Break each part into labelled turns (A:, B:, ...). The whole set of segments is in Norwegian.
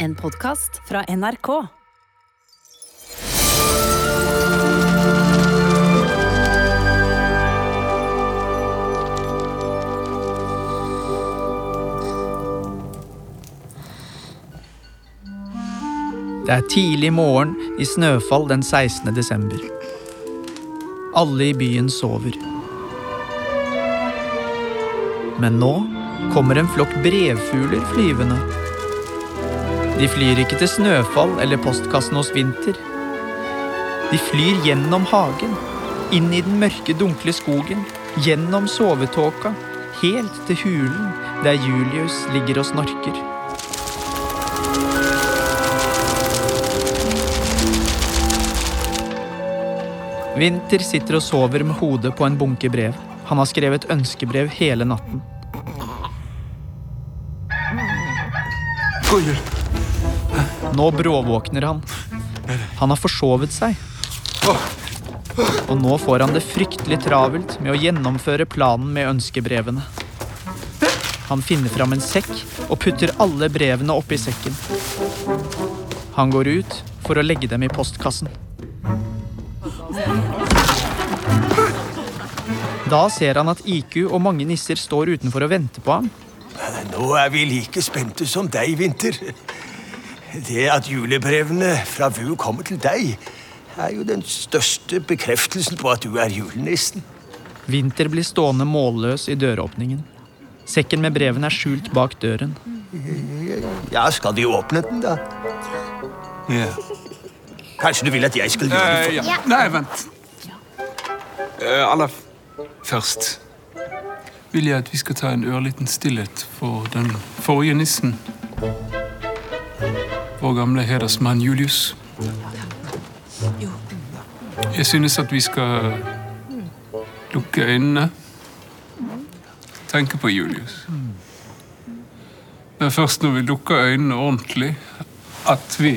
A: En podkast fra NRK.
B: Det er tidlig morgen i snøfall den 16. desember. Alle i byen sover. Men nå kommer en flokk brevfugler flyvende. De flyr ikke til Snøfall eller postkassen hos Vinter. De flyr gjennom hagen, inn i den mørke, dunkle skogen, gjennom sovetåka, helt til hulen der Julius ligger og snorker. Vinter sitter og sover med hodet på en bunke brev. Han har skrevet ønskebrev hele natten.
C: God jul.
B: Nå bråvåkner han. Han har forsovet seg. Og nå får han det fryktelig travelt med å gjennomføre planen med ønskebrevene. Han finner fram en sekk og putter alle brevene oppi sekken. Han går ut for å legge dem i postkassen. Da ser han at IQ og mange nisser står utenfor og venter på ham.
C: Nå er vi like spente som deg, Vinter. Det at julebrevene fra VU kommer til deg, er jo den største bekreftelsen på at du er julenissen.
B: Vinter blir stående målløs i døråpningen. Sekken med brevene er skjult bak døren.
C: Ja, skal de åpne den, da?
D: Ja.
C: Kanskje du vil at jeg skal gjøre det? For...
D: ja. Nei, vent. Eh, aller først vil jeg at vi skal ta en ørliten stillhet for den forrige nissen. Vår gamle hedersmann Julius. Jeg synes at vi skal lukke øynene. Tenke på Julius. Det er først når vi lukker øynene ordentlig, at vi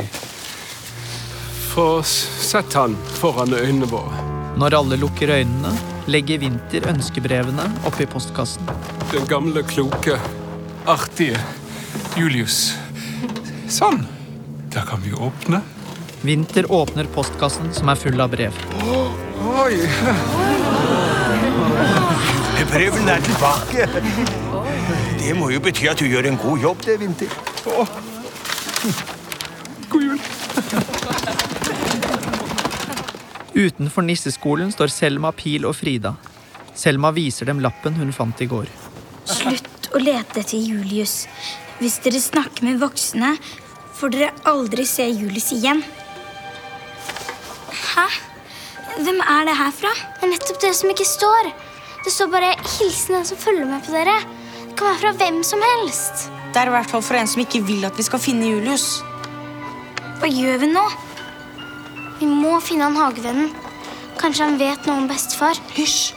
D: får sett han foran øynene våre.
B: Når alle lukker øynene, legger Vinter ønskebrevene oppi postkassen.
D: Den gamle, kloke, artige Julius. Sånn. Da kan vi åpne.
B: Vinter åpner postkassen, som er full av brev.
D: Oi!
C: Brevene er tilbake. Det må jo bety at du gjør en god jobb, det, Vinter.
D: God jul.
B: Utenfor nisseskolen står Selma, Pil og Frida. Selma viser dem lappen hun fant i går.
E: Slutt å lete etter Julius. Hvis dere snakker med voksne, får dere aldri se Julius igjen. Hæ? Hvem er det her fra?
F: Det er nettopp det som ikke står. Det står bare 'hilsen den som følger med på dere'. Det kan være fra hvem som helst.
G: Det er i hvert fall for en som ikke vil at vi skal finne Julius.
E: Hva gjør vi nå?
F: Vi må finne han hagevennen. Kanskje han vet noe om bestefar.
G: Hysj!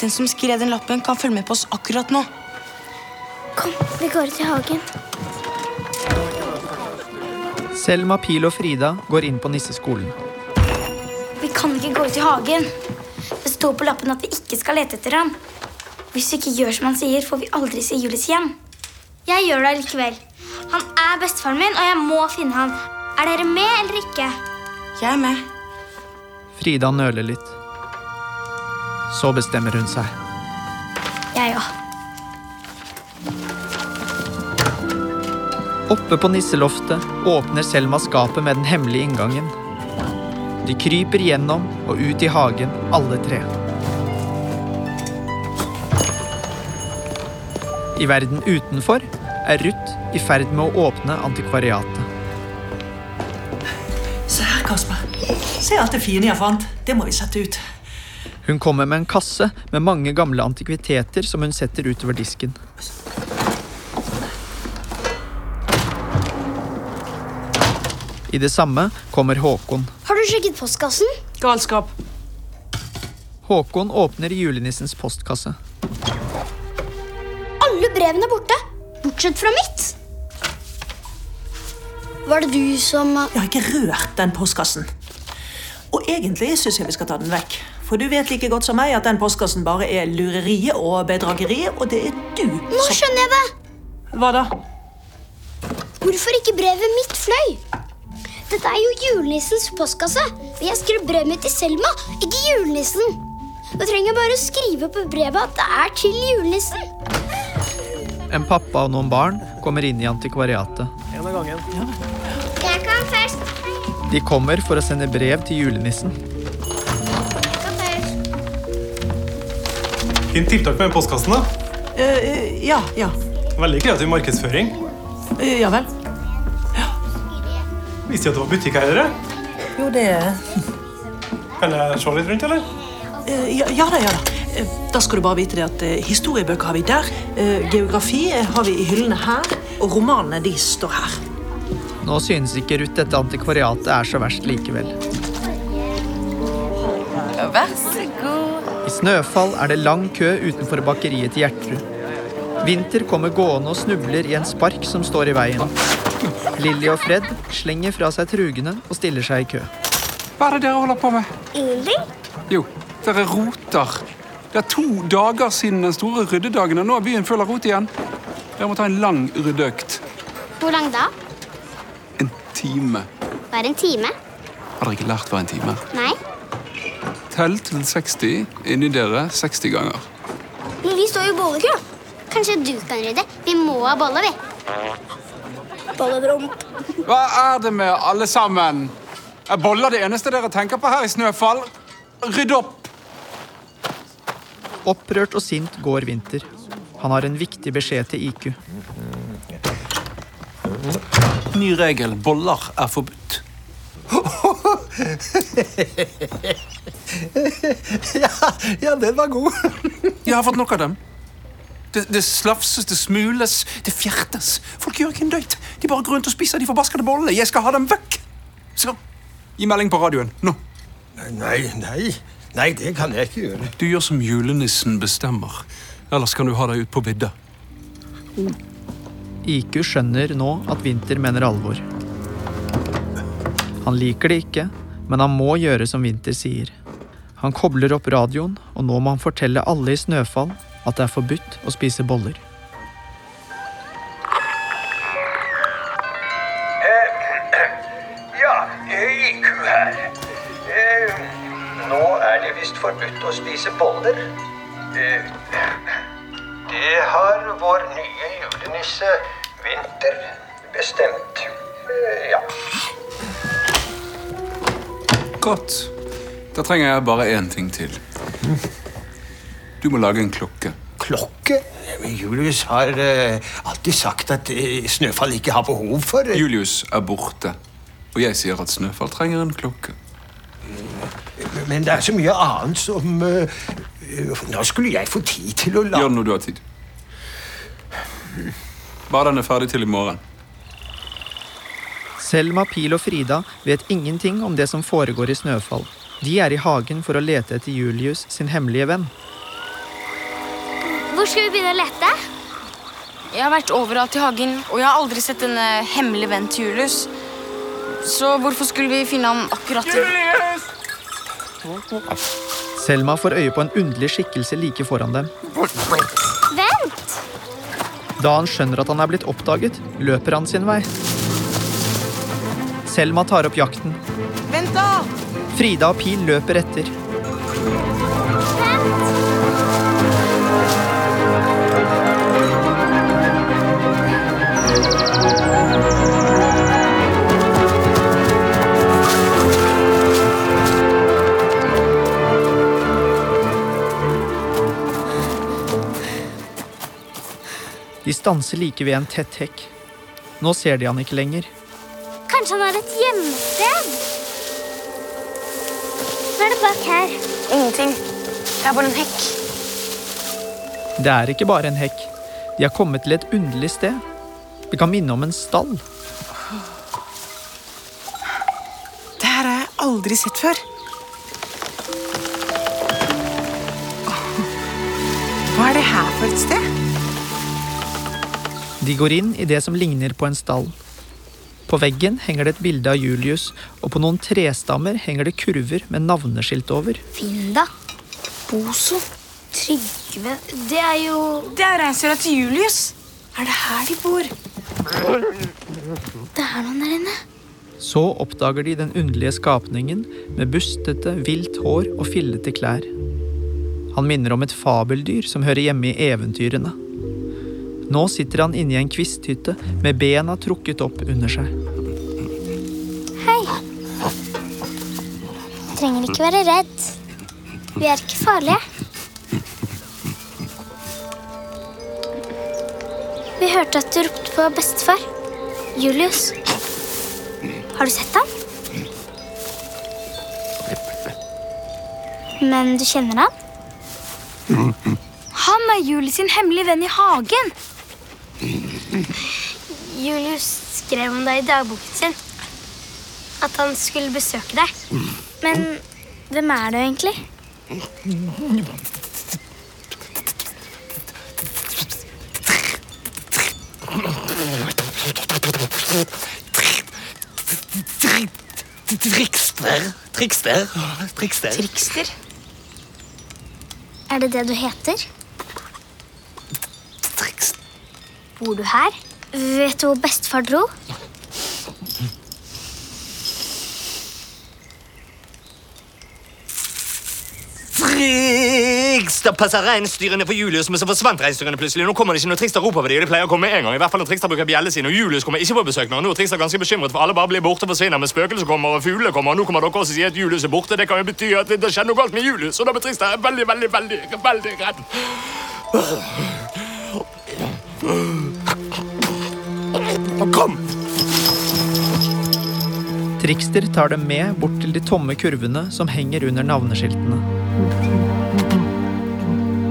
G: Den som skrev den lappen, kan følge med på oss akkurat nå.
F: Kom, vi går ut i hagen.
B: Selma, Pil og Frida går inn på nisseskolen.
E: Vi kan ikke gå ut i hagen. Det står på lappen at vi ikke skal lete etter ham. Hvis vi ikke gjør som han sier, får vi aldri se Julius igjen.
F: Jeg gjør det likevel. Han er bestefaren min, og jeg må finne han. Er dere med eller ikke?
G: Jeg er med.
B: Frida nøler litt. Så bestemmer hun seg.
E: Jeg òg.
B: Oppe på nisseloftet åpner Selma skapet med den hemmelige inngangen. De kryper gjennom og ut i hagen, alle tre. I verden utenfor er Ruth i ferd med å åpne antikvariatet.
H: Se her, Kasper. Se alt det fine jeg fant. Det må vi sette ut.
B: Hun kommer med en kasse med mange gamle antikviteter som hun setter utover disken. I det samme kommer Håkon.
F: Har du sjekket postkassen?
G: Galskap.
B: Håkon åpner julenissens postkasse.
F: Alle brevene er borte, bortsett fra mitt. Var det du som
H: Jeg har ikke rørt den postkassen. Og egentlig syns jeg vi skal ta den vekk. For du vet like godt som meg at den postkassen bare er lureriet og bedrageriet, og det er du
F: Nå skjønner jeg det!
H: Hva da?
F: Hvorfor ikke brevet mitt fløy? Dette er jo julenissens postkasse. Og jeg skrev brevet mitt til Selma, ikke julenissen. Du trenger bare å skrive på brevet at det er til julenissen.
B: En pappa og noen barn kommer inn i antikvariatet.
F: Jeg kan først.
B: De kommer for å sende brev til julenissen.
F: Jeg kan først.
I: Fint tiltak med postkassen. da.
H: Uh, eh, ja, ja.
I: Veldig kreativ markedsføring.
H: Uh, ja vel.
I: Visste du at det var butikkeiere?
H: Jo, det
I: Kan jeg se litt rundt, eller?
H: eh, ja, ja da, ja da. Eh, Da skal du bare vite det at eh, historiebøker har vi der. Geografi har vi i hyllene her. Og romanene, de står her.
B: Nå synes ikke Ruth dette antikvariatet er så verst likevel.
G: Vær så god.
B: I Snøfall er det lang kø utenfor bakeriet til Gjertrud. Vinter kommer gående og snubler i en spark som står i veien. Lilly og Fred slenger fra seg trugene og stiller seg i kø.
D: Hva er det dere holder på med?
F: Ingenting.
D: Jo, dere roter. Det er to dager siden den store ryddedagen, og nå er byen full av rot igjen. Dere må ta en lang ryddeøkt.
F: Hvor lang da?
D: En time.
F: Hva er en time?
D: Har dere ikke lært hva en time er?
F: Nei.
D: Tell til 60 inni dere 60 ganger.
F: Men vi står jo i bollekø. Kanskje du kan rydde? Vi må ha boller, vi.
D: Hva er det med alle sammen? Er boller det eneste dere tenker på her i Snøfall? Rydd opp!
B: Opprørt og sint går Vinter. Han har en viktig beskjed til IQ.
D: Ny regel. Boller er forbudt.
C: Ja, ja, den var god.
D: Jeg har fått nok av dem. Det, det slafses, det smules, det fjertes. Folk gjør ikke en døyt. De bare går rundt og spiser de forbaskede bollene. Jeg skal ha dem vekk! Så, gi melding på radioen. Nå.
C: Nei, nei. Nei, Nei, det kan jeg ikke gjøre.
D: Du gjør som julenissen bestemmer. Ellers kan du ha deg ut på vidda.
B: IQ skjønner nå at Vinter mener alvor. Han liker det ikke, men han må gjøre som Vinter sier. Han kobler opp radioen, og nå må han fortelle alle i Snøfall at det er forbudt å spise boller.
C: Ja, ku her. Eh, nå er det visst forbudt å spise boller. Eh, det har vår nye julenisse Vinter bestemt. Eh, ja.
D: Godt. Da trenger jeg bare én ting til. Du må lage en klokke.
C: Klokke? Men Julius har uh, alltid sagt at uh, Snøfall ikke har behov for uh...
D: Julius er borte, og jeg sier at Snøfall trenger en klokke.
C: Men det er så mye annet som eh, Nå skulle jeg få tid til å la
D: Gjør det når du har tid. Bare den er ferdig til i morgen.
B: Selma, Pil og Frida vet ingenting om det som foregår i Snøfall. De er i hagen for å lete etter Julius sin hemmelige venn.
F: Hvor skal vi begynne å lete?
G: Jeg har vært overalt i hagen, og jeg har aldri sett denne hemmelige vennen til Julius. Så hvorfor skulle vi finne ham akkurat Julius!
B: Selma får øye på en underlig skikkelse like foran dem.
F: Vent!
B: Da han skjønner at han er blitt oppdaget, løper han sin vei. Selma tar opp jakten.
G: Vent, da!
B: Frida og Pil løper etter. De stanser like ved en tett hekk. Nå ser de han ikke lenger.
F: Kanskje han har et gjemmested? Hva er det bak her?
G: Ingenting. Det er bare en hekk.
B: Det er ikke bare en hekk. De har kommet til et underlig sted. Det kan minne om en stall.
G: Det her har jeg aldri sett før. Hva er det her for et sted?
B: De går inn i det som ligner på en stall. På veggen henger det et bilde av Julius, og på noen trestammer henger det kurver med navneskilt over.
E: Finda.
G: Boso.
E: Trygve. Det er jo
G: Det er reinsdyra til Julius. Er det her de bor?
E: Det er noen der inne.
B: Så oppdager de den underlige skapningen med bustete, vilt hår og fillete klær. Han minner om et fabeldyr som hører hjemme i eventyrene. Nå sitter han inne i en kvisthytte med bena trukket opp under seg.
F: Hei. Du trenger ikke være redd. Vi er ikke farlige. Vi hørte at du ropte på bestefar. Julius. Har du sett ham? Men du kjenner han?
E: Han er Julie sin hemmelige venn i hagen.
F: Julius skrev om deg i dagboken sin. At han skulle besøke deg.
E: Men hvem er du egentlig?
C: Trikster. Trikster. Trikster.
G: Trikster?
F: Er det det du heter?
C: Trikster.
F: Bor du her? Vet du hvor bestefar dro?
C: Trikstad passer reinsdyrene for Julius, men så forsvant reinsdyrene plutselig. Nå kommer det ikke når Trikstad roper på dem, og de pleier å komme med en gang. I hvert fall når Trikstad bruker bjelle sin, og Julius kommer ikke på besøk nå. Nå er Trikstad ganske bekymret, for alle bare blir borte og forsvinner, men spøkelser kommer, og fuglene kommer, og nå kommer dere også og sier at Julius er borte. Det kan jo bety at det skjer noe galt med Julius, og da blir Trikstad veldig, veldig, veldig, veldig redd. Kom!
B: Trikster tar dem med bort til de tomme kurvene som henger under navneskiltene.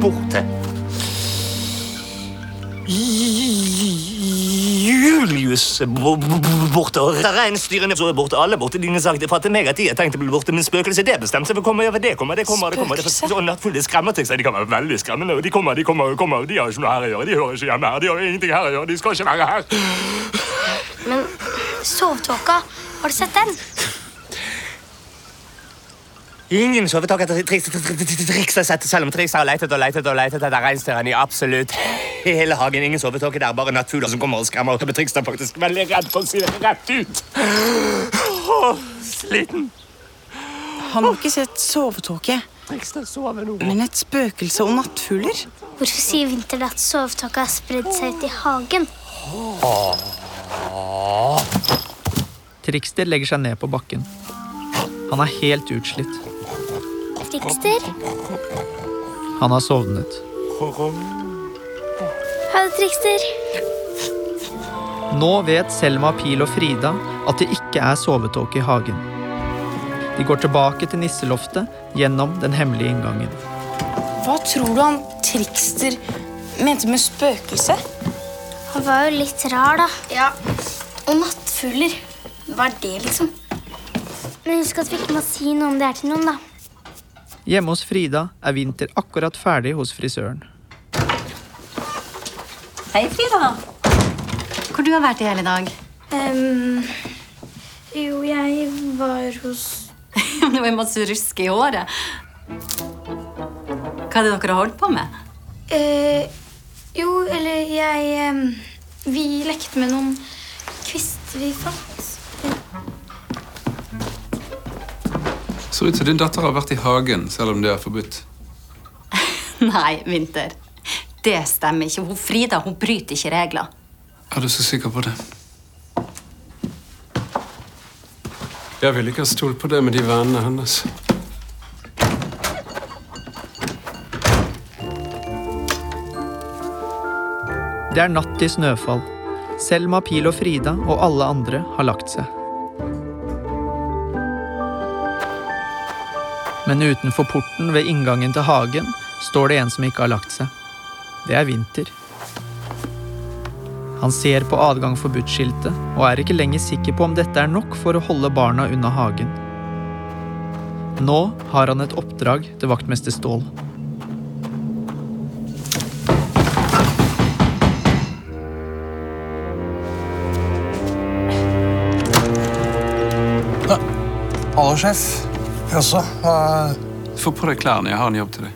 C: Borte. Bo- bo- borte, og reinsdyrene er borte. Alle borte. Dine sagt for at meg at de har tenkt å bli borte, men spøkelset det bestemte seg for å komme over. Det kommer, det kommer, det kommer. Det er så nattfull, det skremmer til seg. De kan være veldig skremmende. og De kommer, de kommer, kommer. De har ikke noe her å gjøre. De hører ikke hjemme her. De har ingenting her å gjøre. De skal ikke være her.
F: Men sovtåka, har du sett den?
C: Ingen sovetak etter Triks sett, selv om Triks har leitet og leitet og leitet etter reinsdyrene i absolutt hele hagen. Ingen sovetåke der, bare nattfugler som kommer og skremmer. Og Triks er faktisk veldig redd for å si det rett ut. Åh, sliten.
J: Han har ikke sett sovetåke,
C: Triks sover nå.
J: men et spøkelse og nattfugler.
F: Hvorfor sier Vinter at sovetåka har spredd seg ut i hagen?
B: Trikster legger seg ned på bakken. Han er helt utslitt.
F: Trikster?
B: Han har sovnet.
F: Ha det, Trikster.
B: Nå vet Selma, Pil og Frida at det ikke er sovetåke i hagen. De går tilbake til nisseloftet gjennom den hemmelige inngangen.
J: Hva tror du han Trikster mente med spøkelse?
F: Han var jo litt rar, da.
E: Ja, Og nattfugler. Hva er det, liksom?
F: Men husk at vi ikke må si noe om det er til noen, da.
B: Hjemme hos Frida er Vinter akkurat ferdig hos frisøren.
K: Hei, Frida. Hvor du har vært i hele dag?
E: Um, jo, jeg var hos
K: Det var masse ruske i håret. Hva er det dere har holdt på med?
E: Uh, Jo, eller jeg um, Vi lekte med noen kvister vi fant.
D: Ser ut som din datter har vært i hagen, selv om det er forbudt.
K: Nei, Vinter. Det stemmer ikke. Hun Frida hun bryter ikke regler.
D: Er du så sikker på det? Jeg ville ikke ha stolt på det med de vennene hennes.
B: Det er natt i snøfall. Selma, Pil og Frida og alle andre har lagt seg. Men utenfor porten ved inngangen til hagen står det en som ikke har lagt seg. Det er Vinter. Han ser på adgang forbudt-skiltet og er ikke lenger sikker på om dette er nok for å holde barna unna hagen. Nå har han et oppdrag til vaktmester Stål.
L: Hallo, sjef. Jaså? Hva
D: Få på deg klærne. Jeg har en jobb til deg.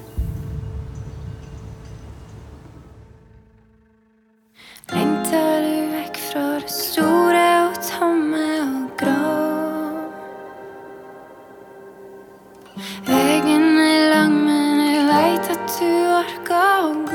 E: Lengter du vekk fra det store
M: og tomme og grå? Veien er lang, men jeg veit at
A: du orker å gå.